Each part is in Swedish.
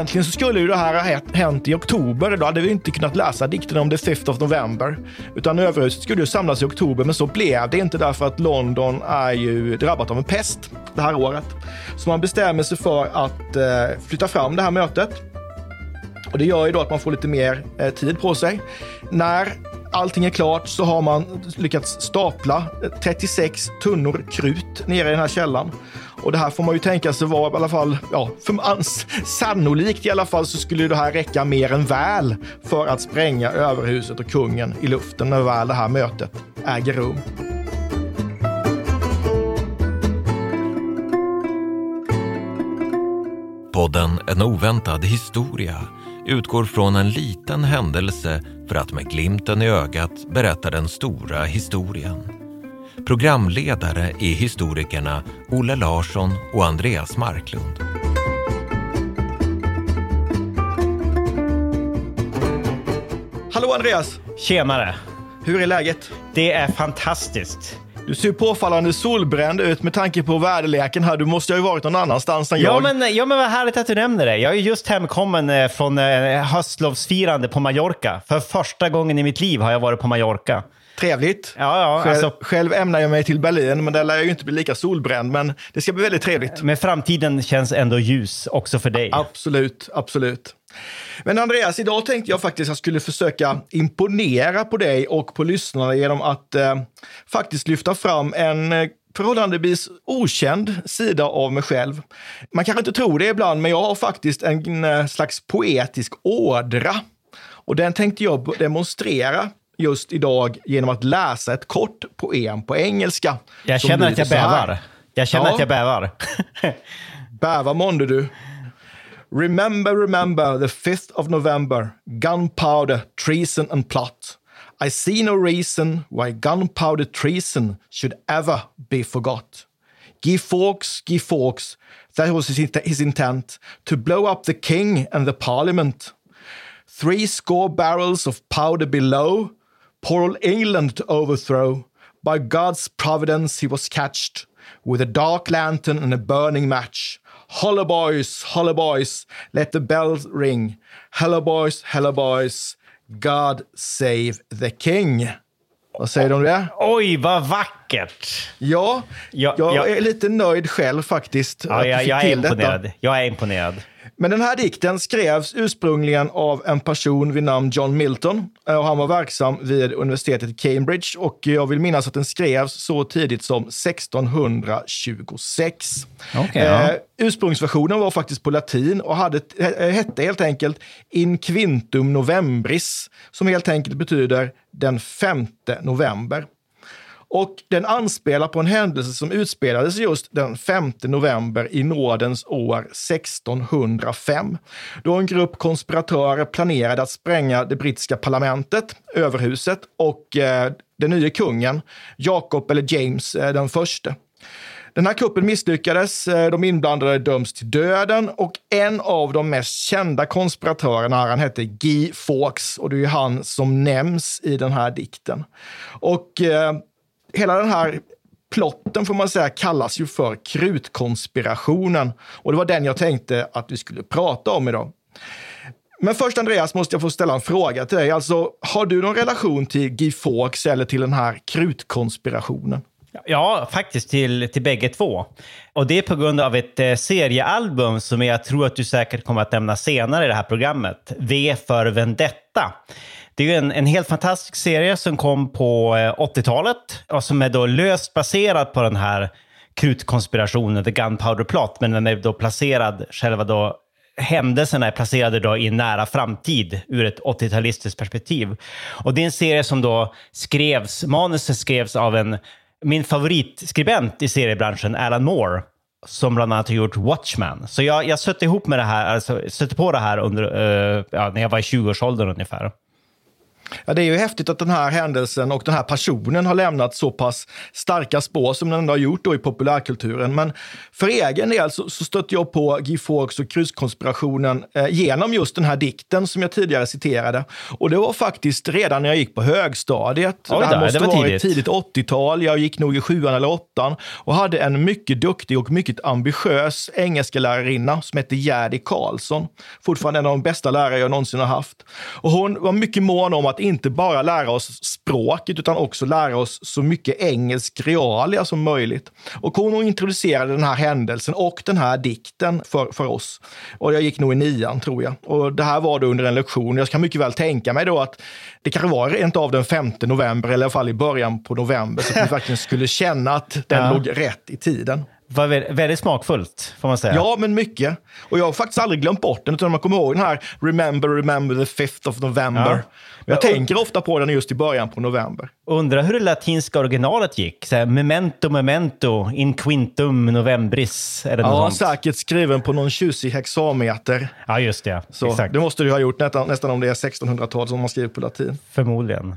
Egentligen så skulle ju det här ha hänt i oktober. Då hade vi inte kunnat läsa dikten om the 5th of November. Utan överhuset skulle ju samlas i oktober, men så blev det inte därför att London är ju drabbat av en pest det här året. Så man bestämmer sig för att eh, flytta fram det här mötet. Och det gör ju då att man får lite mer eh, tid på sig. När allting är klart så har man lyckats stapla eh, 36 tunnor krut nere i den här källan. Och det här får man ju tänka sig vara i alla fall, ja, för sannolikt i alla fall så skulle det här räcka mer än väl för att spränga överhuset och kungen i luften när väl det här mötet äger rum. Podden En oväntad historia utgår från en liten händelse för att med glimten i ögat berätta den stora historien. Programledare är historikerna Olle Larsson och Andreas Marklund. Hallå Andreas! Tjenare! Hur är läget? Det är fantastiskt. Du ser påfallande solbränd ut med tanke på väderleken här. Du måste ju ha varit någon annanstans än ja, jag. Men, ja, men vad härligt att du nämner det. Jag är just hemkommen eh, från eh, höstlovsfirande på Mallorca. För första gången i mitt liv har jag varit på Mallorca. Trevligt. Ja, ja, själv, alltså, själv ämnar jag mig till Berlin, men där lär jag ju inte bli lika solbränd. Men det ska bli väldigt trevligt. Men framtiden känns ändå ljus också för dig. Absolut, absolut. Men Andreas, idag tänkte jag faktiskt att jag skulle försöka imponera på dig och på lyssnarna genom att eh, faktiskt lyfta fram en eh, förhållandevis okänd sida av mig själv. Man kanske inte tror det ibland, men jag har faktiskt en eh, slags poetisk ådra. Och den tänkte jag demonstrera just idag genom att läsa ett kort poem på engelska. Jag känner att jag bävar. Jag känner ja. att jag bävar. Bäva månde du. Remember, remember the 5th of November, gunpowder, treason and plot. I see no reason why gunpowder treason should ever be forgot. Guy Fawkes, Guy Fawkes, that was his, his intent, to blow up the king and the parliament. Three score barrels of powder below, poor old England to overthrow. By God's providence he was catched, with a dark lantern and a burning match. Holla boys, holla boys, let the bells ring. Hello boys, hello boys, God save the king. Vad säger du om det? Oj, vad vackert! Ja, ja jag ja. är lite nöjd själv faktiskt. Ja, jag, jag är imponerad. Detta. Jag är imponerad. Men den här dikten skrevs ursprungligen av en person vid namn John Milton. Och han var verksam vid universitetet Cambridge och jag vill minnas att den skrevs så tidigt som 1626. Okay, ja. eh, ursprungsversionen var faktiskt på latin och hade, hette helt enkelt In Quintum Novembris, som helt enkelt betyder den femte november. Och den anspelar på en händelse som utspelades just den 5 november i nådens år 1605. Då en grupp konspiratörer planerade att spränga det brittiska parlamentet, överhuset och eh, den nye kungen, Jakob eller James eh, den förste. Den här kuppen misslyckades. Eh, de inblandade döms till döden och en av de mest kända konspiratörerna han hette Guy Fawkes och det är han som nämns i den här dikten. Och eh, hela den här plotten får man säga kallas ju för krutkonspirationen. Och det var den jag tänkte att vi skulle prata om idag. Men först Andreas måste jag få ställa en fråga till dig. Alltså, har du någon relation till Guy Fawkes eller till den här krutkonspirationen? Ja, faktiskt till, till bägge två. Och det är på grund av ett eh, seriealbum som jag tror att du säkert kommer att nämna senare i det här programmet. V för Vendetta. Det är en, en helt fantastisk serie som kom på eh, 80-talet och som är då löst baserad på den här krutkonspirationen, The Gunpowder Plot, men den är då placerad, själva då händelserna är placerade då i en nära framtid ur ett 80-talistiskt perspektiv. Och det är en serie som då skrevs, manuset skrevs av en min favoritskribent i seriebranschen, Alan Moore, som bland annat har gjort Watchmen. Så jag, jag sötte ihop med det här, alltså, sötte på det här under, uh, ja, när jag var i 20-årsåldern ungefär. Ja, det är ju häftigt att den här händelsen och den här personen har lämnat så pass starka spår som den har gjort då i populärkulturen. Men för egen del så, så stötte jag på Fawkes och krysskonspirationen eh, genom just den här dikten som jag tidigare citerade. Och det var faktiskt redan när jag gick på högstadiet. Oj, det här måste det var vara tidigt. tidigt 80-tal. Jag gick nog i sjuan eller åttan och hade en mycket duktig och mycket ambitiös engelska som hette Gärdi Karlsson. Fortfarande en av de bästa lärare jag någonsin har haft. Och hon var mycket mån om att inte bara lära oss språket utan också lära oss så mycket engelsk realia som möjligt. Och hon introducerade den här händelsen och den här dikten för, för oss. Och jag gick nog i nian tror jag. Och det här var då under en lektion. Jag kan mycket väl tänka mig då att det kanske var rent av den 5 november eller i alla fall i början på november så att vi verkligen skulle känna att den Ja. låg rätt i tiden. Var vä- väldigt smakfullt, får man säga. Ja, men mycket. Och jag har faktiskt aldrig glömt bort den, utan man kommer ihåg den här Remember, remember the 5th of November. Ja. Jag tänker ofta på den just i början på november. Undrar hur det latinska originalet gick. Så här, memento, memento, in quintum novembris. Det något Ja, sånt? säkert skriven på någon tjusig hexameter. Ja, just det. Så Exakt. det måste du ha gjort nästan, nästan om det är 1600-tal som man skriver på latin. Förmodligen.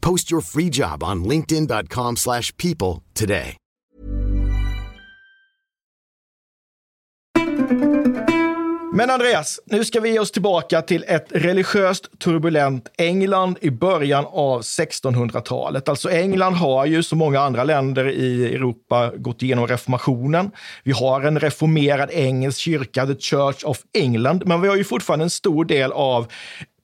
Post your free job on linkedin.com/people slash people today. Men Andreas, nu ska vi ge oss tillbaka till ett religiöst turbulent England i början av 1600-talet. Alltså England har ju som många andra länder i Europa gått igenom reformationen. Vi har en reformerad engelsk kyrka, The Church of England, men vi har ju fortfarande en stor del av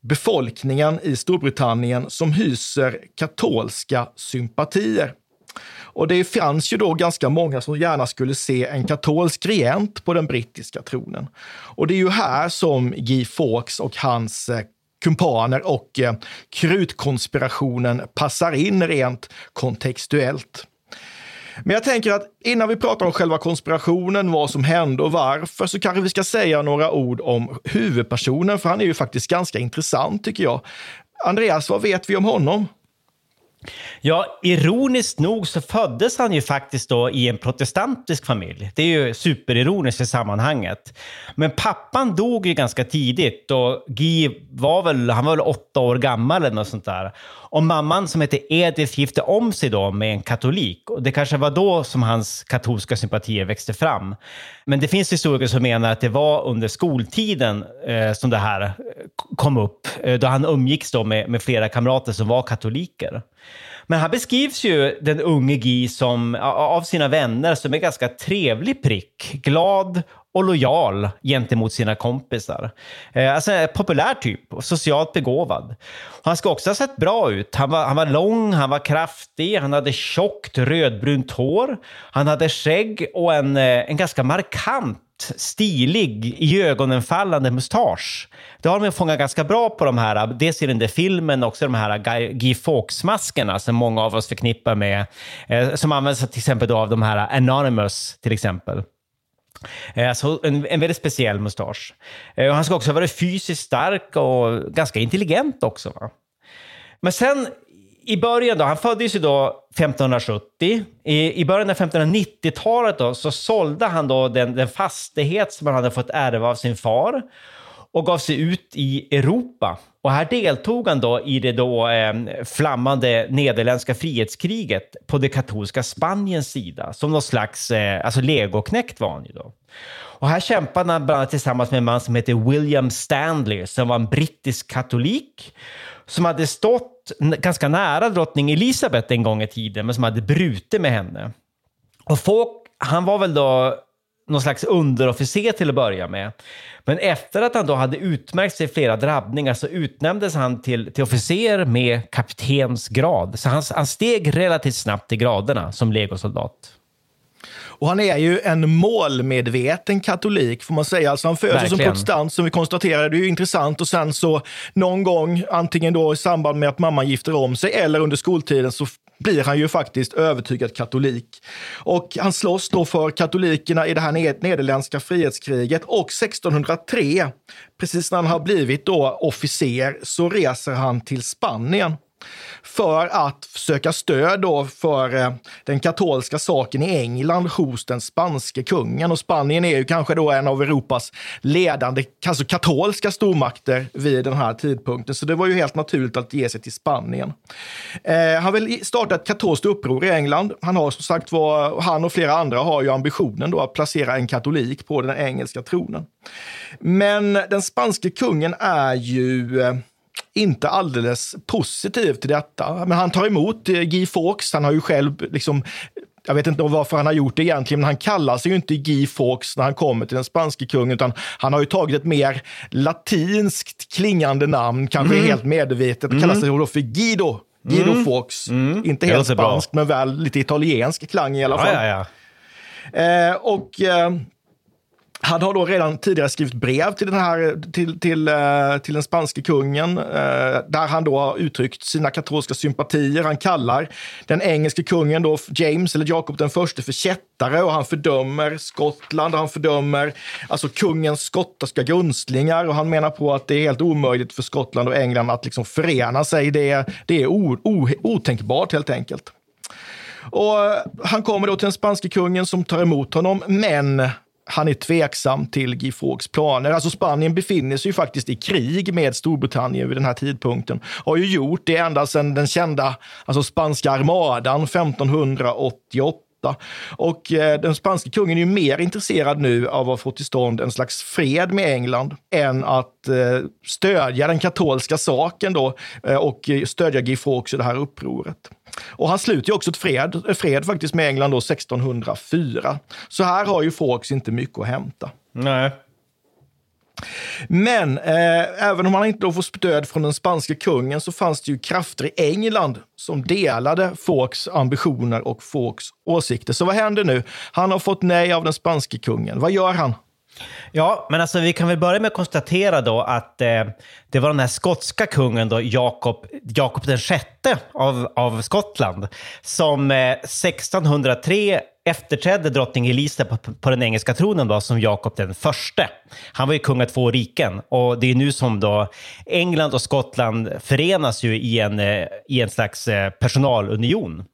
befolkningen i Storbritannien som hyser katolska sympatier. Och det fanns ju då ganska många som gärna skulle se en katolsk regent på den brittiska tronen. Och det är ju här som Guy Fawkes och hans eh, kumpaner och eh, krutkonspirationen passar in rent kontextuellt. Men jag tänker att innan vi pratar om själva konspirationen, vad som hände och varför, så kanske vi ska säga några ord om huvudpersonen, för han är ju faktiskt ganska intressant tycker jag. Andreas, vad vet vi om honom? Ja, ironiskt nog så föddes han ju faktiskt då i en protestantisk familj. Det är ju superironiskt i sammanhanget. Men pappan dog ju ganska tidigt och Guy var väl, han var väl åtta år gammal eller något sånt där. Och mamman som hette Edith gifte om sig då med en katolik. Och det kanske var då som hans katolska sympatier växte fram. Men det finns historiker som menar att det var under skoltiden eh, som det här eh, kom upp. Eh, då han umgicks då med, med flera kamrater som var katoliker. Men här beskrivs ju, den unge Guy, som, av sina vänner som en ganska trevlig prick. Glad och lojal gentemot sina kompisar. Eh, alltså en populär typ och socialt begåvad. Han ska också ha sett bra ut. Han var, han var lång, han var kraftig, han hade tjockt rödbrunt hår. Han hade skägg och en, eh, en ganska markant stilig, i ögonen fallande mustasch. Det har de fångat ganska bra på de här, dels i den där filmen och också de här Guy, Fawkes-maskerna som många av oss förknippar med, eh, som används till exempel då av de här Anonymous till exempel. Eh, alltså en, en väldigt speciell mustasch. Eh, och Han ska också ha varit fysiskt stark och ganska intelligent också. Va? Men sen i början då, han föddes ju då 1570. I, i början av 1590-talet då, så sålde han då den, den fastighet som han hade fått ärva av sin far och gav sig ut i Europa. Och här deltog han då i det då eh, flammande nederländska frihetskriget på det katolska Spaniens sida. Som någon slags, eh, alltså legoknäckt var han ju då. Och här kämpade han bland annat tillsammans med en man som heter William Stanley som var en brittisk katolik som hade stått ganska nära drottning Elisabeth en gång i tiden men som hade brutit med henne. Och folk, han var väl då någon slags underofficer till att börja med. Men efter att han då hade utmärkt sig i flera drabbningar så utnämndes han till, till officer med kaptensgrad. Så han, han steg relativt snabbt i graderna som legosoldat. Och han är ju en målmedveten katolik, får man säga. Alltså han föds som protestant, som vi konstaterade. Det är ju intressant. Och sen så någon gång, antingen då i samband med att mamman gifter om sig eller under skoltiden, så blir han ju faktiskt övertygad katolik. Och han slåss då för katolikerna i det här nederländska frihetskriget och 1603, precis när han har blivit då officer, så reser han till Spanien för att söka stöd då för eh, den katolska saken i England hos den spanske kungen. Och Spanien är ju kanske då en av Europas ledande alltså katolska stormakter vid den här tidpunkten. Så det var ju helt naturligt att ge sig till Spanien. Eh, han vill starta ett katolskt uppror i England. Han har som sagt var, han och flera andra har ju ambitionen då att placera en katolik på den engelska tronen. Men den spanske kungen är ju eh, inte alldeles positiv till detta. Men han tar emot eh, Guy Fawkes. Han har ju själv liksom jag vet inte varför han har gjort det egentligen, men han kallar sig ju inte Guy Fawkes när han kommer till den spanske kungen, utan han har ju tagit ett mer latinskt klingande namn, kanske mm. helt medvetet, mm. kallar sig då för Guido. Guido mm. Fawkes. Mm. Inte helt spanskt, men väl lite italiensk klang i alla fall. Ja, ja, ja. Eh, och eh, han har då redan tidigare skrivit brev till den, här, till, till, eh, till den spanske kungen eh, där han då har uttryckt sina katolska sympatier. Han kallar den engelske kungen då James, eller Jakob den förste, för kättare och han fördömer Skottland och han fördömer alltså kungens skottiska gunstlingar och han menar på att det är helt omöjligt för Skottland och England att liksom förena sig. Det, det är o, o, otänkbart helt enkelt. Och eh, han kommer då till den spanske kungen som tar emot honom, men han är tveksam till Guy Fawkes planer. Alltså Spanien befinner sig ju faktiskt i krig med Storbritannien vid den här tidpunkten. Har ju gjort det ända sedan den kända alltså spanska armadan 1588. Och eh, den spanske kungen är ju mer intresserad nu av att få till stånd en slags fred med England än att eh, stödja den katolska saken då eh, och eh, stödja Guy Fawkes i det här upproret. Och han sluter ju också ett fred, fred faktiskt med England då 1604. Så här har ju Fawkes inte mycket att hämta. Nej. Men eh, även om han inte då får stöd från den spanska kungen så fanns det ju krafter i England som delade Fawkes ambitioner och Fawkes åsikter. Så vad händer nu? Han har fått nej av den spanske kungen. Vad gör han? Ja, men alltså vi kan väl börja med att konstatera då att eh, det var den här skotska kungen då, Jakob, Jakob den sjätte av, av Skottland, som eh, 1603 efterträdde drottning Elisabeth på, på, den engelska tronen då, som Jakob den förste. Han var ju kung av två riken och det är nu som då England och Skottland förenas ju i en, eh, i en slags eh, personalunion.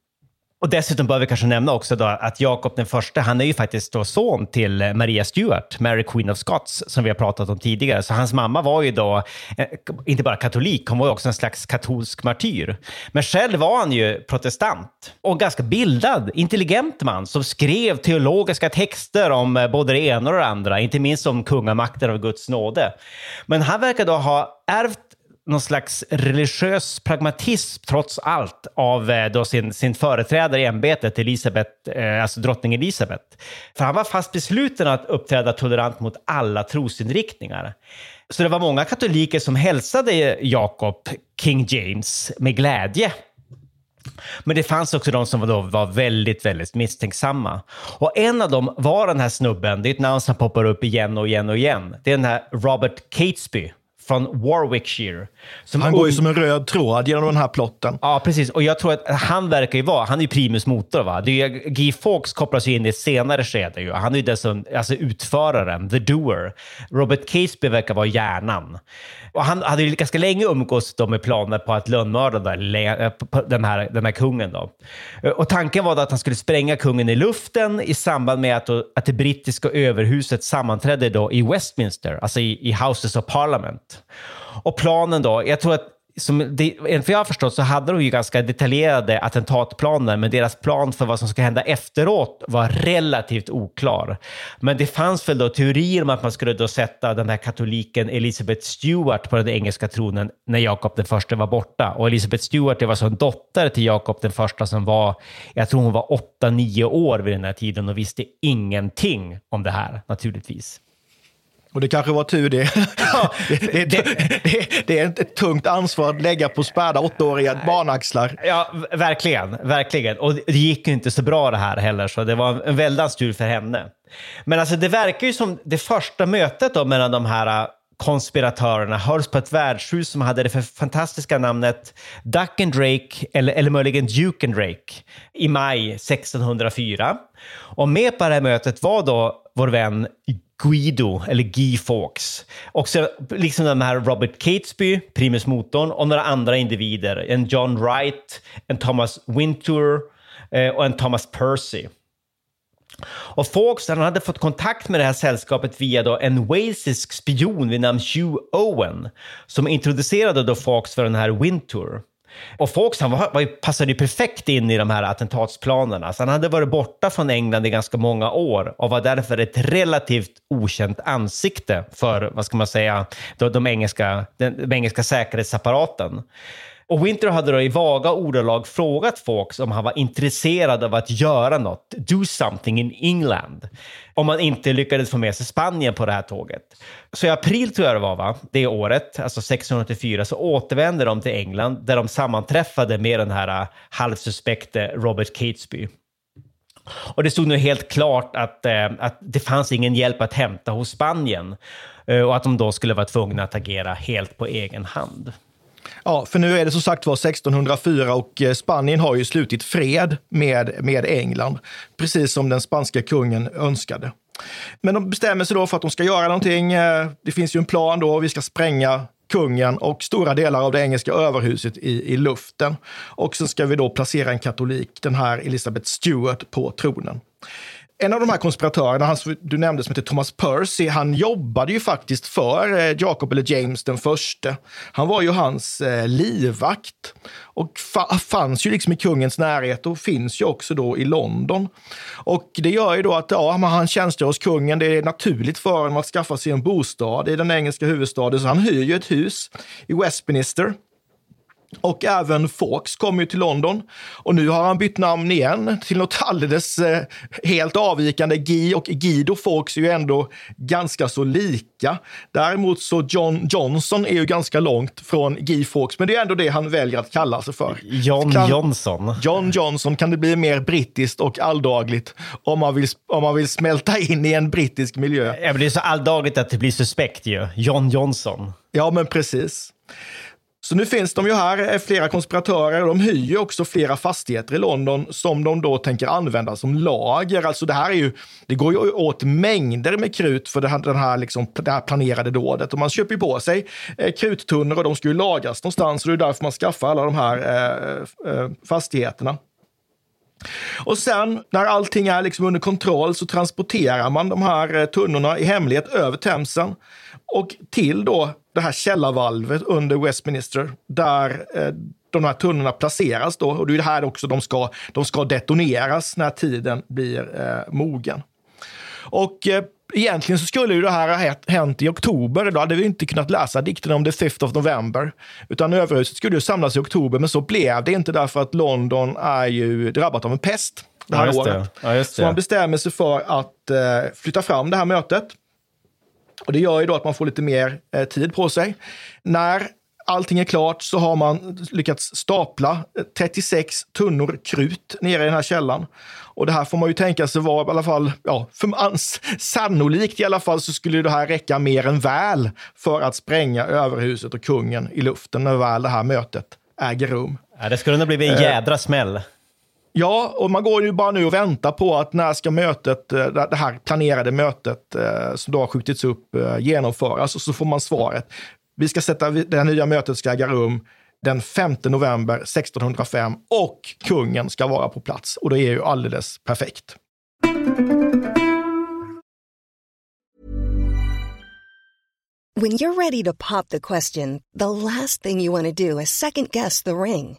Och dessutom bör vi kanske nämna också då att Jakob den första, han är ju faktiskt då son till Maria Stuart, Mary Queen of Scots, som vi har pratat om tidigare. Så hans mamma var ju då eh, inte bara katolik, hon var ju också en slags katolsk martyr. Men själv var han ju protestant och ganska bildad, intelligent man som skrev teologiska texter om eh, både det ena och det andra, inte minst om kungamakten av Guds nåde. Men han verkar då ha ärvt någon slags religiös pragmatism trots allt av eh, då sin, sin företrädare i ämbetet, Elisabeth, eh, alltså drottning Elisabeth. För han var fast besluten att uppträda tolerant mot alla trosinriktningar. Så det var många katoliker som hälsade Jakob, King James, med glädje. Men det fanns också de som då var väldigt, väldigt misstänksamma. Och en av dem var den här snubben, det är ett namn som poppar upp igen och igen och igen. Det är den här Robert Catesby från Warwickshire. Som Han går ju som en röd tråd genom den här plotten. Ja, precis. Och jag tror att han verkar ju vara, han är ju primus motor va? Det är Guy Fawkes kopplas ju in i ett senare skede ju. Han är ju dessutom alltså utföraren, the doer. Robert Catesby verkar vara hjärnan. Och han hade ju ganska länge umgås då med planer på att lönnmörda den eh, här, den här kungen då. Eh, och tanken var då att han skulle spränga kungen i luften i samband med att, då, att det brittiska överhuset sammanträdde då i Westminster, alltså i, i Houses of Parliament. Och planen då, jag tror att som det, enligt vad jag har förstått så hade de ju ganska detaljerade attentatplaner, men deras plan för vad som ska hända efteråt var relativt oklar. Men det fanns väl då teorier om att man skulle då sätta den här katoliken Elizabeth Stuart på den engelska tronen när Jakob den första var borta. Och Elizabeth Stuart det var så en dotter till Jakob den första som var, jag tror hon var 8-9 år vid den här tiden och visste ingenting om det här naturligtvis. Och det kanske var tur det. det, det, det, det är ett tungt ansvar att lägga på späda åttaåriga barnaxlar. Ja, verkligen. verkligen. Och det gick ju inte så bra det här heller, så det var en väldans tur för henne. Men alltså det verkar ju som det första mötet då mellan de här äh, konspiratörerna hölls på ett värdshus som hade det för fantastiska namnet Duck and Drake, eller, eller möjligen Duke and Drake, i maj 1604. Och med på det här mötet var då vår vän Guido, eller Guy Fawkes. Och så, liksom de här Robert Catesby, primus motorn, och några andra individer. En John Wright, en Thomas Wintour eh, och en Thomas Percy. Och Fawkes han hade fått kontakt med det här sällskapet via då en walesisk spion vid namn Hugh Owen som introducerade då Fawkes för den här Wintour. Och Fawkes han var, var, passade ju perfekt in i de här attentatsplanerna. Så han hade varit borta från England i ganska många år och var därför ett relativt okänt ansikte för, vad ska man säga, de, de engelska, den, den engelska säkerhetsapparaten. Och Winter hade då i vaga ordalag frågat Fawkes om han var intresserad av att göra något, do something in England, om man inte lyckades få med sig Spanien på det här tåget. Så i april tror jag det var, va? det året, alltså 1684, så återvände de till England där de sammanträffade med den här äh, halvsuspekte Robert Catesby. Och det stod nu helt klart att, eh, att det fanns ingen hjälp att hämta hos Spanien eh, och att de då skulle vara tvungna att agera helt på egen hand. Ja, för nu är det som sagt var 1604 och eh, Spanien har ju slutit fred med, med England, precis som den spanska kungen önskade. Men de bestämmer sig då för att de ska göra någonting. Eh, det finns ju en plan då, vi ska spränga kungen och stora delar av det engelska överhuset i, i luften. Och sen ska vi då placera en katolik, den här Elizabeth Stuart, på tronen. En av de här konspiratörerna, han du nämnde som heter Thomas Percy, han jobbade ju faktiskt för eh, Jacob eller James den förste. Han var ju hans eh, livvakt och fa- fanns ju liksom i kungens närhet och finns ju också då i London. Och det gör ju då att ja, han tjänstgör hos kungen. Det är naturligt för honom att skaffa sig en bostad i den engelska huvudstaden, så han hyr ju ett hus i Westminster. Och även Fawkes kom ju till London. Och nu har han bytt namn igen till något alldeles eh, helt avvikande. Guy och Guido Fawkes är ju ändå ganska så lika. Däremot så John Johnson är ju ganska långt från Guy Fawkes, men det är ändå det han väljer att kalla sig för. John Kan- Johnson. John Johnson kan det bli mer brittiskt och alldagligt om man vill, om man vill smälta in i en brittisk miljö. Ja, men det är så alldagligt att det blir suspekt ju. John Johnson. Ja, men precis. Så nu finns de ju här, eh, flera konspiratörer. De hyr ju också flera fastigheter i London som de då tänker använda som lager. Alltså det här är ju, det går ju åt mängder med krut för det här, den här, liksom, det här planerade dådet. Och man köper ju på sig eh, kruttunnor och de ska ju lagras någonstans. Och det är därför man skaffar alla de här eh, eh, fastigheterna. Och sen när allting är liksom under kontroll så transporterar man de här eh, tunnorna i hemlighet över Themsen och till då det här källarvalvet under Westminster där eh, de här tunnorna placeras då. Och det är det här också de ska, de ska detoneras när tiden blir eh, mogen. Och eh, egentligen så skulle ju det här ha hä- hänt i oktober. Då hade vi inte kunnat läsa dikten om the 5th of November. Utan överhuset skulle ju samlas i oktober, men så blev det inte därför att London är ju drabbat av en pest det här Ja, just det. året. Ja, Så man bestämmer sig för att eh, flytta fram det här mötet. Och det gör ju då att man får lite mer eh, tid på sig. När allting är klart så har man lyckats stapla eh, 36 tunnor krut nere i den här källan. Och det här får man ju tänka sig vara i alla fall, ja, för man, sannolikt i alla fall så skulle det här räcka mer än väl för att spränga överhuset och kungen i luften när väl det här mötet äger rum. Ja, det skulle nog blivit en jädra smäll. Ja, och man går ju bara nu och väntar på att när ska mötet, eh, det här planerade mötet eh, som då har skjutits upp eh, genomföras och så får man svaret. Vi ska sätta, det här nya mötet ska äga rum den 5 november 1605 och kungen ska vara på plats. Och det är ju alldeles perfekt. When you're ready to pop the question, the last thing you want to do is second guess the ring.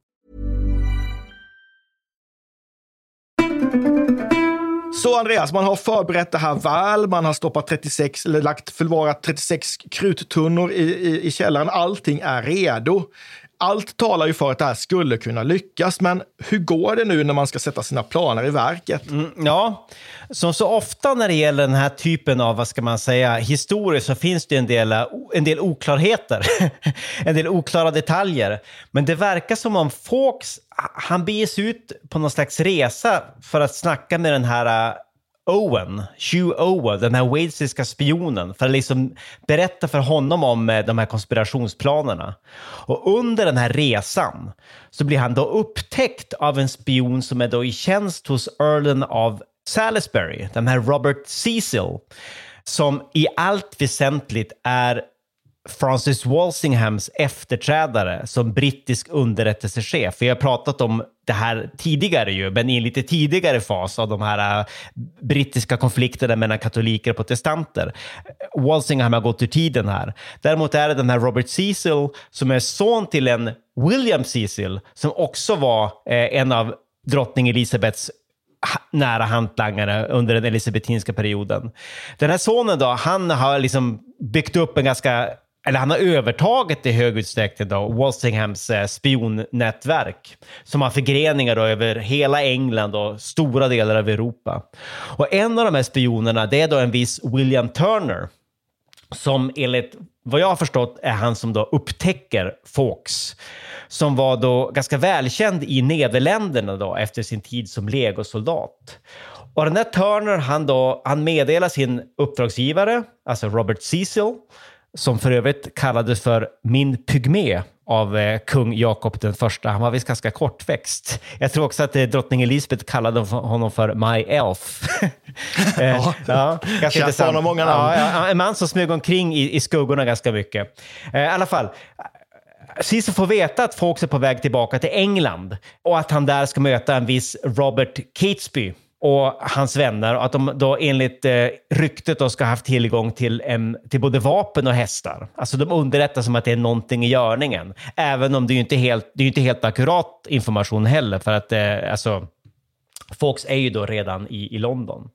Så Andreas, man har förberett det här väl. Man har stoppat 36, eller lagt förvarat 36 kruttunnor i, i, i källaren. Allting är redo. Allt talar ju för att det här skulle kunna lyckas, men hur går det nu när man ska sätta sina planer i verket? Mm, ja, som så ofta när det gäller den här typen av, vad ska man säga, historier så finns det en del, en del oklarheter. en del oklara detaljer. Men det verkar som om Fawkes, han beger sig ut på någon slags resa för att snacka med den här Owen, Hugh Owen, den här walesiska spionen, för att liksom berätta för honom om eh, de här konspirationsplanerna. Och under den här resan så blir han då upptäckt av en spion som är då i tjänst hos Earlen av Salisbury, den här Robert Cecil, som i allt väsentligt är Francis Walsinghams efterträdare som brittisk underrättelsechef. Vi har pratat om det här tidigare ju, men i en lite tidigare fas av de här äh, brittiska konflikterna mellan katoliker och protestanter. Walsingham har gått ur tiden här. Däremot är det den här Robert Cecil som är son till en William Cecil som också var äh, en av drottning Elisabeths nära hantlangare under den elisabetinska perioden. Den här sonen då, han har liksom byggt upp en ganska eller han har övertagit i hög utsträckning då, Walsinghams eh, spionnätverk som har förgreningar då över hela England och stora delar av Europa. Och en av de här spionerna det är då en viss William Turner som enligt vad jag har förstått är han som då upptäcker Fawkes som var då ganska välkänd i Nederländerna då efter sin tid som legosoldat. Och den här Turner, han, då, han meddelar sin uppdragsgivare, alltså Robert Cecil, som för övrigt kallades för min pygmé av eh, kung Jakob den första. Han var visst ganska kortväxt. Jag tror också att eh, drottning Elisabeth kallade honom för My Elf. eh, ja, ja, ganska intressant. Honom många namn. Ja, en man som smög omkring i, i skuggorna ganska mycket. I alla fall, Cicero får veta att Fawkes är på väg tillbaka till England och att han där ska möta en viss Robert Catesby och hans vänner och att de då enligt eh, ryktet då ska ha haft tillgång till, en, till både vapen och hästar. Alltså de underrättar som att det är någonting i görningen. Även om det är inte helt, det är inte helt akkurat information heller för att eh, alltså, Fawkes är ju då redan i, i London.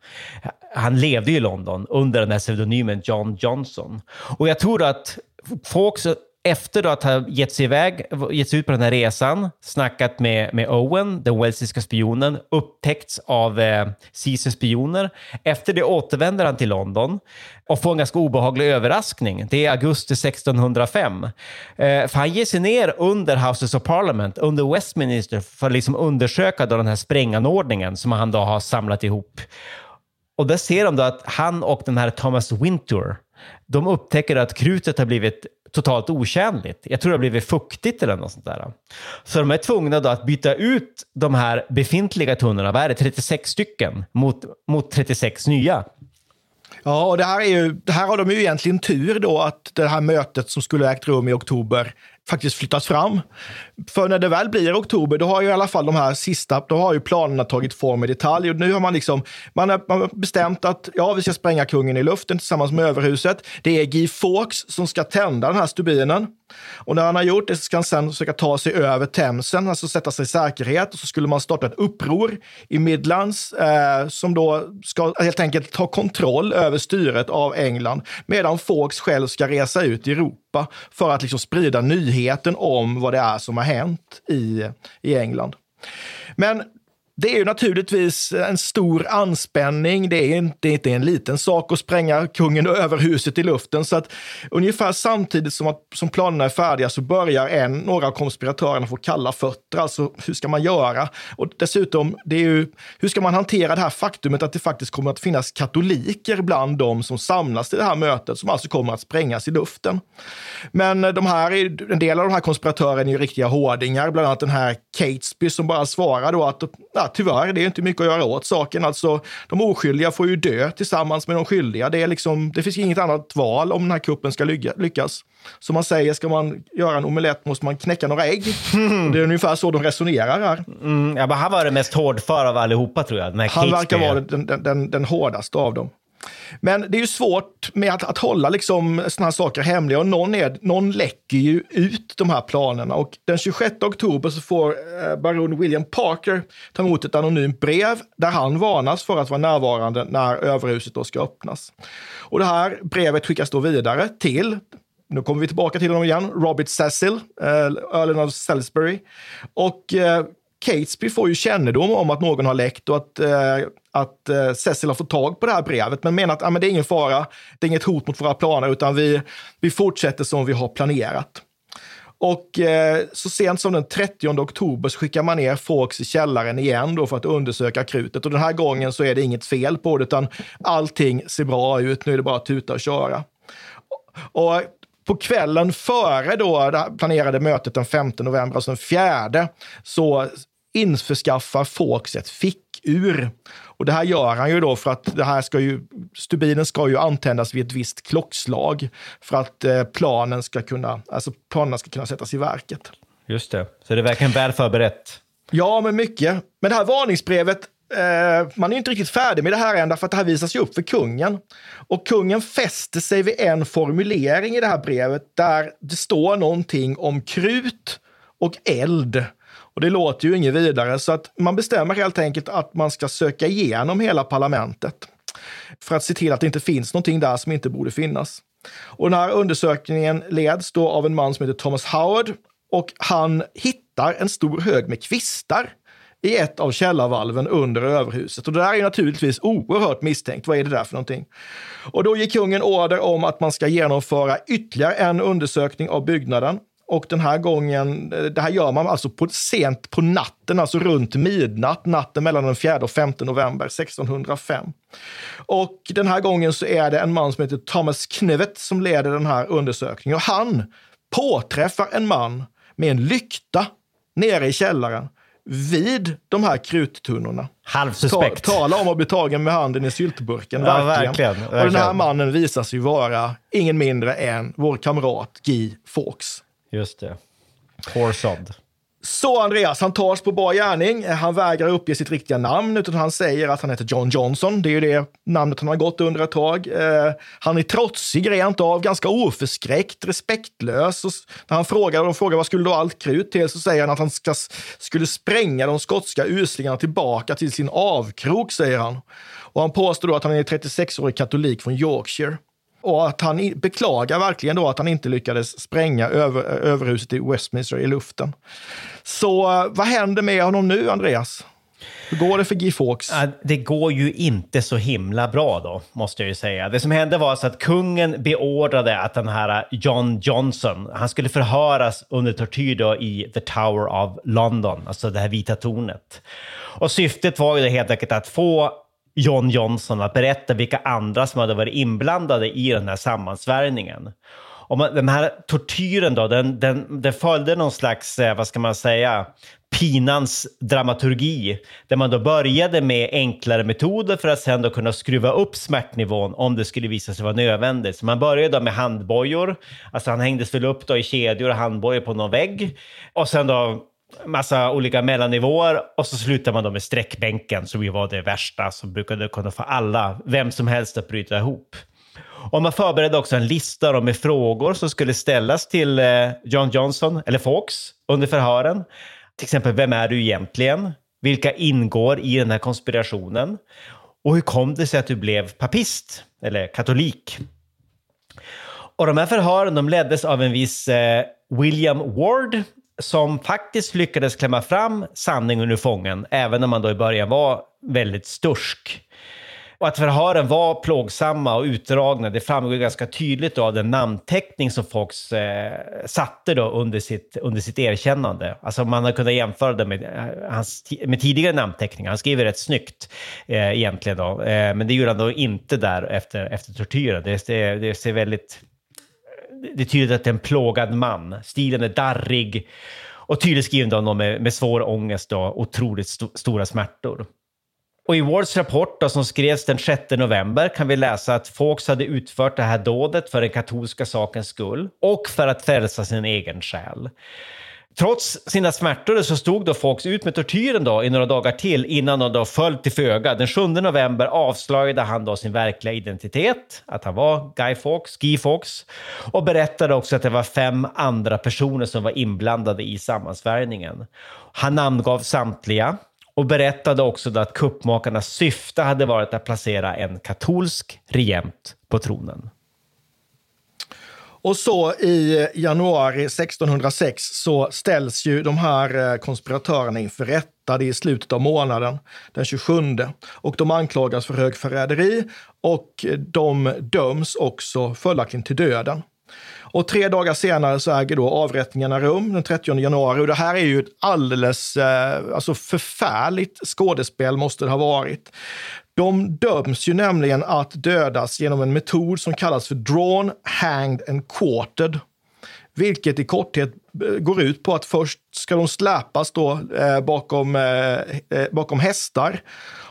Han levde ju i London under den här pseudonymen John Johnson. Och jag tror att Fawkes efter då att ha gett sig iväg, gett sig ut på den här resan, snackat med, med Owen, den walesiska spionen, upptäckts av eh, Caesars spioner. Efter det återvänder han till London och får en ganska obehaglig överraskning. Det är augusti 1605. Eh, för han ger sig ner under Houses of Parliament, under Westminster, för att liksom undersöka då den här spränganordningen som han då har samlat ihop. Och där ser de då att han och den här Thomas Wintour, de upptäcker att krutet har blivit totalt otjänligt. Jag tror det har blivit fuktigt eller något sånt där. Så de är tvungna då att byta ut de här befintliga tunnorna, vad är det, 36 stycken, mot, mot 36 nya. Ja, och det här, är ju, det här har de ju egentligen tur då att det här mötet som skulle ägt rum i oktober faktiskt flyttas fram. För när det väl blir oktober, då har ju i alla fall de här sista, då har ju planerna tagit form i detalj. Och nu har man liksom, man har, man har bestämt att ja, vi ska spränga kungen i luften tillsammans med överhuset. Det är Guy Fawkes som ska tända den här stubinen. Och när han har gjort det så ska han sen försöka ta sig över Themsen, alltså sätta sig i säkerhet. Och så skulle man starta ett uppror i Midlands eh, som då ska helt enkelt ta kontroll över styret av England. Medan Fawkes själv ska resa ut i Europa för att liksom sprida nyheten om vad det är som har hänt i, i England. Men det är ju naturligtvis en stor anspänning. Det är inte, inte en liten sak att spränga kungen över huset i luften. Så att ungefär samtidigt som, att, som planerna är färdiga så börjar en, några av konspiratörerna få kalla fötter. Alltså hur ska man göra? Och dessutom, det är ju, hur ska man hantera det här faktumet att det faktiskt kommer att finnas katoliker bland de som samlas till det här mötet som alltså kommer att sprängas i luften. Men eh, de här, en del av de här konspiratörerna är ju riktiga hårdingar, bland annat den här Catesby som bara svarar då att ja, tyvärr, det är inte mycket att göra åt saken. Alltså, de oskyldiga får ju dö tillsammans med de skyldiga. Det, är liksom, det finns inget annat val om den här kuppen ska lyckas. Som man säger, ska man göra en omelett måste man knäcka några ägg. Mm. Det är ungefär så de resonerar här. Mm, ja, men han var den mest hårdför av allihopa tror jag. Han verkar vara den, den, den, den hårdaste av dem. Men det är ju svårt med att, att hålla liksom såna här saker hemliga och någon, är, någon läcker ju ut de här planerna. Och den 26 oktober så får eh, baron William Parker ta emot ett anonymt brev där han varnas för att vara närvarande när överhuset då ska öppnas. Och det här brevet skickas då vidare till nu kommer vi tillbaka till honom igen, Robert Cecil, eh, Earlen of Salisbury. Och eh, Catesby får ju kännedom om att någon har läckt och att, eh, att eh, Cecil har fått tag på det här brevet, men menar att ah, men det är ingen fara, det är inget hot mot våra planer, utan vi, vi fortsätter som vi har planerat. Och eh, så sent som den 30 oktober så skickar man ner Fawkes i källaren igen då för att undersöka krutet. Och den här gången så är det inget fel på det, utan allting ser bra ut. Nu är det bara att tuta och köra. Och på kvällen före då det planerade mötet den 5 november, alltså den fjärde, så införskaffar Fawkes ett fickur. Och det här gör han ju då för att det här ska ju, stubinen ska ju antändas vid ett visst klockslag för att eh, planen ska kunna, alltså planerna ska kunna sättas i verket. Just det, så det är verkligen väl förberett. Ja, men mycket. Men det här varningsbrevet Eh, man är inte riktigt färdig med det här än, för att det här visas ju upp för kungen. Och kungen fäster sig vid en formulering i det här brevet där det står någonting om krut och eld. Och det låter ju inget vidare, så att man bestämmer helt enkelt att man ska söka igenom hela parlamentet för att se till att det inte finns någonting där som inte borde finnas. Och den här undersökningen leds då av en man som heter Thomas Howard och han hittar en stor hög med kvistar i ett av källarvalven under överhuset. Och det där är naturligtvis oerhört misstänkt. Vad är det där för någonting? Och då ger kungen order om att man ska genomföra ytterligare en undersökning av byggnaden. Och den här gången, det här gör man alltså på, sent på natten, alltså runt midnatt, natten mellan den 4 och 5 november 1605. Och den här gången så är det en man som heter Thomas Knivet som leder den här undersökningen. Och han påträffar en man med en lykta nere i källaren vid de här kruttunnorna. Halvsuspekt. Ta, tala om att bli tagen med handen i syltburken. Ja, verkligen. verkligen, verkligen. Och den här mannen visar sig vara ingen mindre än vår kamrat Guy Fawkes. Just det. Horsod. Så Andreas, han tas på bar gärning. Han vägrar uppge sitt riktiga namn, utan han säger att han heter John Johnson. Det är ju det namnet han har gått under ett tag. Eh, han är trotsig rent av, ganska oförskräckt, respektlös. Och när han frågar, de frågar vad skulle då allt krut till, så säger han att han ska, skulle spränga de skotska uslingarna tillbaka till sin avkrok, säger han. Och han påstår då att han är 36-årig katolik från Yorkshire. Och att han beklagar verkligen då att han inte lyckades spränga över, överhuset i Westminster i luften. Så eh, vad händer med honom nu, Andreas? Hur går det för Guy Fawkes? Det går ju inte så himla bra då, måste jag ju säga. Det som hände var så att kungen beordrade att den här eh, John Johnson, han skulle förhöras under tortyr då i The Tower of London, alltså det här vita tornet. Och syftet var ju helt enkelt att få John Johnson att berätta vilka andra som hade varit inblandade i den här sammansvärjningen. Och man, den här tortyren då, den, den, den följde någon slags, eh, vad ska man säga, pinans dramaturgi. Där man då började med enklare metoder för att sen då kunna skruva upp smärtnivån om det skulle visa sig vara nödvändigt. Så man började då med handbojor, alltså han hängdes väl upp då i kedjor och handbojor på någon vägg. Och sen då massa olika mellannivåer och så slutar man då med sträckbänken som ju var det värsta som brukade kunna få alla, vem som helst att bryta ihop. Och man förberedde också en lista med frågor som skulle ställas till eh, John Johnson, eller Fawkes, under förhören. Till exempel, vem är du egentligen? Vilka ingår i den här konspirationen? Och hur kom det sig att du blev papist, eller katolik? Och de här förhören de leddes av en viss eh, William Ward som faktiskt lyckades klämma fram sanningen ur fången, även om man då i början var väldigt stursk. Och att förhören var plågsamma och utdragna, det framgår ganska tydligt av den namnteckning som Fox eh, satte då under sitt, under sitt erkännande. Alltså man har kunnat jämföra det med, eh, hans, med tidigare namnteckningar. Han skriver rätt snyggt eh, egentligen då, eh, men det gjorde han då inte där efter, efter tortyren. Det, det, det ser väldigt... Det är tydligt att det är en plågad man. Stilen är darrig och tydligt skriven då med, med svår ångest och otroligt st stora smärtor. Och i Wards rapport då, som skrevs den 6 november kan vi läsa att Fawkes hade utfört det här dådet för den katolska sakens skull och för att frälsa sin egen själ. Trots sina smärtor så stod då Fox ut med tortyren då i några dagar till innan de då föll till föga. Den 7 november avslöjade han då sin verkliga identitet, att han var Guy Fawkes, Guy Fawkes, och berättade också att det var fem andra personer som var inblandade i sammansvärjningen. Han namngav samtliga och berättade också att kuppmakarnas syfte hade varit att placera en katolsk regent på tronen. Och så i januari 1606 så ställs ju de här eh, konspiratörerna inför rätta. Det är i slutet av månaden, den 27. Och de anklagas för högförräderi och de döms också följaktligen till döden. Och tre dagar senare så äger då avrättningarna rum den 30 januari. Och det här är ju ett alldeles eh, alltså förfärligt skådespel måste det ha varit. De döms ju nämligen att dödas genom en metod som kallas för drawn, hanged and quartered. Vilket i korthet eh, går ut på att först ska de släpas då, eh, bakom, eh, eh, bakom hästar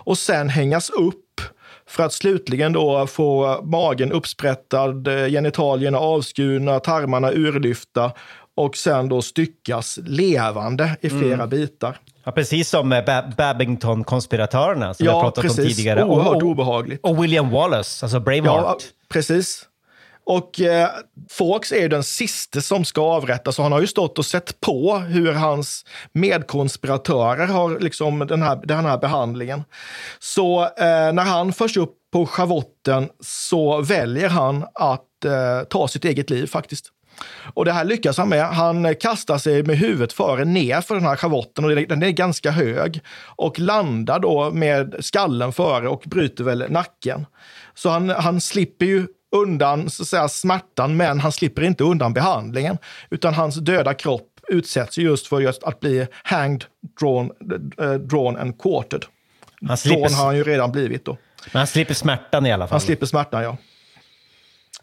och sen hängas upp för att slutligen då få magen uppsprättad, eh, genitalierna avskurna, tarmarna urlyfta och sen då styckas levande i flera mm. bitar. Ja, precis som Babington-konspiratörerna som ja, jag pratat precis. om tidigare. Oerhört och, obehagligt. Och William Wallace, alltså Braveheart. Ja, precis. Och eh, Fawkes är ju den sista som ska avrättas och han har ju stått och sett på hur hans medkonspiratörer har liksom den här, den här behandlingen. Så eh, när han förs upp på schavotten så väljer han att eh, ta sitt eget liv faktiskt. Och det här lyckas han med. Han kastar sig med huvudet före ner för den här schavotten och den är ganska hög och landar då med skallen före och bryter väl nacken. Så han, han slipper ju undan så att säga, smärtan, men han slipper inte undan behandlingen. Utan hans döda kropp utsätts just för just att bli hanged, drawn, uh, drawn and quartered. Han slipper... Drawn har han ju redan blivit då. Men han slipper smärtan i alla fall. Han slipper smärtan, ja.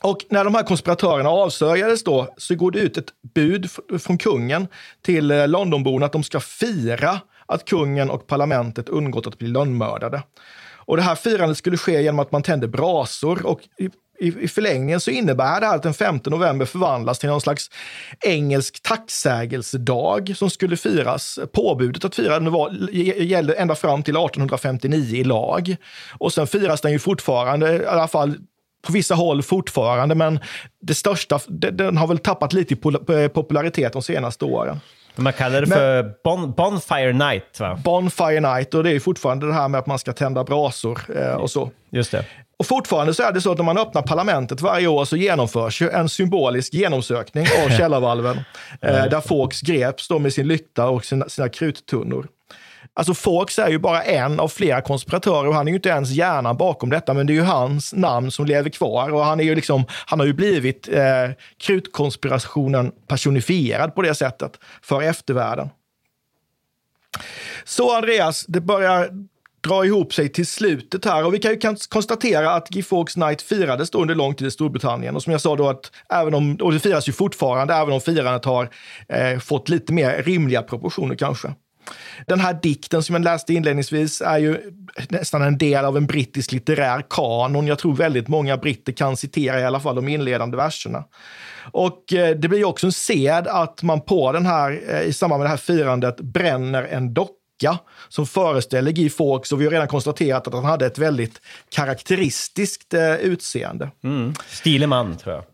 Och när de här konspiratörerna avslöjades då så går det ut ett bud från kungen till eh, Londonborna att de ska fira att kungen och parlamentet undgått att bli lönnmördade. Och det här firandet skulle ske genom att man tände brasor och i, i, i förlängningen så innebär det här att den 5 november förvandlas till någon slags engelsk tacksägelsedag som skulle firas. Påbudet att fira den var, gällde ända fram till 1859 i lag. Och sen firas den ju fortfarande, i alla fall på vissa håll fortfarande, men det största, den har väl tappat lite i popularitet de senaste åren. Man kallar det Men- för bon, Bonfire Night, va? Bonfire Night och det är fortfarande det här med att man ska tända brasor eh, och så. Just det. Och fortfarande så är det så att när man öppnar parlamentet varje år så genomförs ju en symbolisk genomsökning av källarvalven. eh, där Fawkes greps då med sin lykta och sina, sina kruttunnor. Alltså Fawkes är ju bara en av flera konspiratörer och han är ju inte ens hjärnan bakom detta, men det är ju hans namn som lever kvar och han, är ju liksom, han har ju blivit eh, krutkonspirationen personifierad på det sättet för eftervärlden. Så Andreas, det börjar dra ihop sig till slutet här och vi kan ju konstatera att Guy Fawkes Night firades då under lång tid i Storbritannien och som jag sa då att även om, och det firas ju fortfarande, även om firandet har eh, fått lite mer rimliga proportioner kanske. Den här dikten som jag läste inledningsvis är ju nästan en del av en brittisk litterär kanon. Jag tror väldigt många britter kan citera i alla fall de inledande verserna. Och eh, det blir också en sed att man på den här, eh, i samband med det här firandet bränner en docka som föreställer Guy Fawkes och vi har redan konstaterat att han hade ett väldigt karaktäristiskt eh, utseende. Mm. Stilig man, tror jag.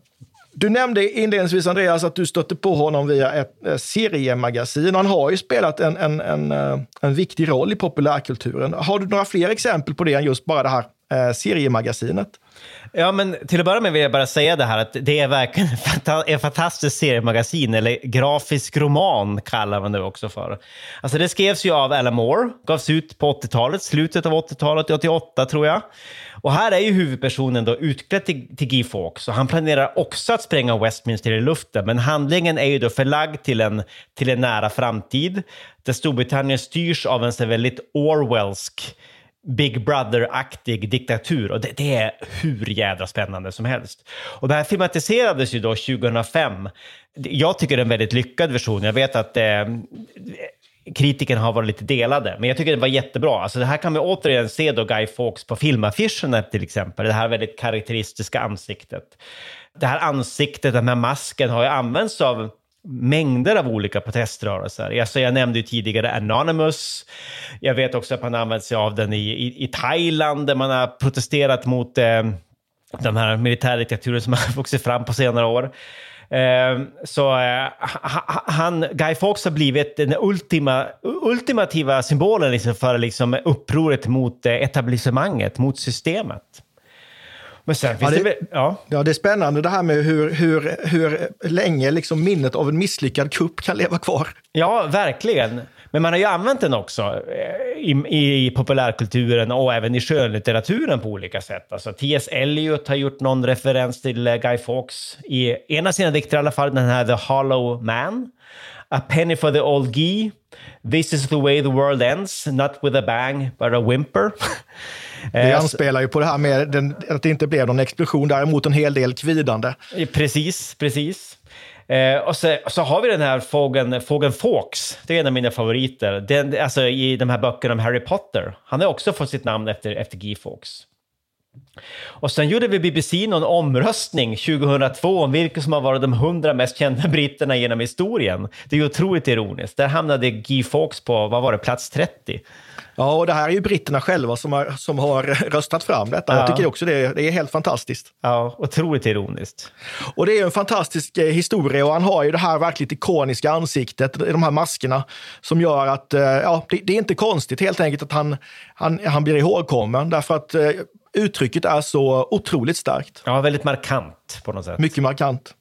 Du nämnde inledningsvis, Andreas, att du stötte på honom via ett eh, seriemagasin. Han har ju spelat en, en, en, eh, en viktig roll i populärkulturen. Har du några fler exempel på det än just bara det här eh, seriemagasinet? Ja, men till att börja med vill jag bara säga det här att det är verkligen ett fantastiskt seriemagasin, eller grafisk roman kallar man det också för. Alltså det skrevs ju av Alan Moore, gavs ut på 80-talet, slutet av 80-talet, 88 tror jag. Och här är ju huvudpersonen då utklädd till, till Guy Fawkes och han planerar också att spränga Westminster i luften, men handlingen är ju då förlagd till en, till en nära framtid där Storbritannien styrs av en så väldigt Orwellsk Big Brother-aktig diktatur och det, det är hur jädra spännande som helst. Och det här filmatiserades ju då 2005. Jag tycker det är en väldigt lyckad version. Jag vet att eh, kritikerna har varit lite delade, men jag tycker det var jättebra. Alltså det här kan vi återigen se då Guy Fawkes på filmaffischerna till exempel. Det här väldigt karaktäristiska ansiktet. Det här ansiktet, den här masken har ju använts av mängder av olika proteströrelser. Alltså jag nämnde ju tidigare Anonymous. Jag vet också att man använt sig av den i, i, i Thailand där man har protesterat mot eh, den här militärdiktaturen som har vuxit fram på senare år. Eh, så eh, ha- han, Guy Fawkes har blivit den ultima, ultimativa symbolen liksom för liksom upproret mot eh, etablissemanget, mot systemet. Men sen finns det- det, ja. Ja, det är spännande det här med hur, hur, hur länge liksom minnet av en misslyckad kupp kan leva kvar. Ja, verkligen. Men man har ju använt den också eh, i, i populärkulturen och även i skönlitteraturen på olika sätt. Alltså T.S. Eliot har gjort någon referens till eh, Guy Fawkes i en av sina dikter i alla fall, den här The Hollow Man. A penny for the old guy. This is the way the world ends, not with a bang, but a whimper. Det anspelar ju på det här med den, att det inte blev någon explosion, däremot en hel del kvidande. Eh, Precis, precis. Eh, och så, så har vi den här fågeln, fågeln Fawkes. Det är en av mina favoriter. Den, alltså i de här böckerna om Harry Potter. Han har också fått sitt namn efter, efter Guy Fawkes. Och sen gjorde vi BBC någon omröstning 2002 om vilka som har varit de 100 mest kända britterna genom historien. Det är ju otroligt ironiskt. Där hamnade Guy Fawkes på, vad var det, plats 30. Ja, och det här är ju britterna själva som har, som har röstat fram detta. Ja. Jag tycker också det, det är helt fantastiskt. Ja, otroligt ironiskt. Och det är en fantastisk eh, historia och han har ju det här verkligt ikoniska ansiktet, de här maskerna, som gör att, eh, ja, det, det är inte konstigt helt enkelt att han, han, han blir ihågkommen, därför att eh, uttrycket är så otroligt starkt. Ja, väldigt markant på något sätt. Mycket markant.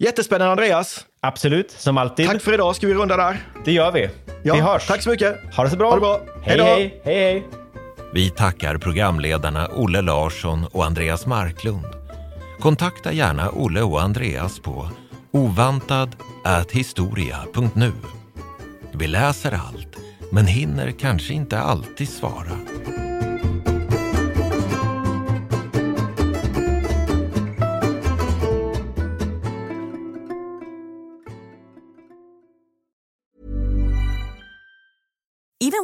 Jättespännande Andreas. Absolut, som alltid. Tack för idag. Ska vi runda där? Det gör vi. Ja, vi hörs. Tack så mycket. Ha det så bra. Ha det bra. Hej, Hej hej, hej. Vi tackar programledarna Olle Larsson och Andreas Marklund. Kontakta gärna Olle och Andreas på ovantad@historia.nu. Vi läser allt, men hinner kanske inte alltid svara.